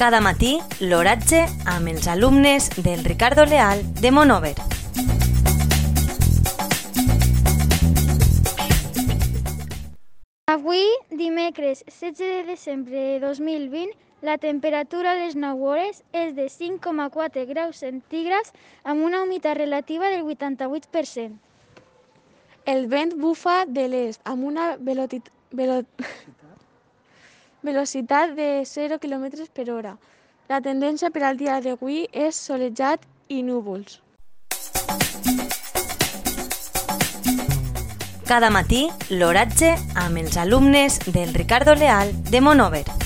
Cada matí, l'oratge amb els alumnes del Ricardo Leal de Monover. Avui, dimecres 16 de desembre de 2020, la temperatura a les 9 hores és de 5,4 graus centígrads amb una humitat relativa del 88%. El vent bufa de l'est amb una velocitat, velo... velocitat de 0 km per hora. La tendència per al dia d'avui és solejat i núvols. Cada matí, l'oratge amb els alumnes del Ricardo Leal de Monover.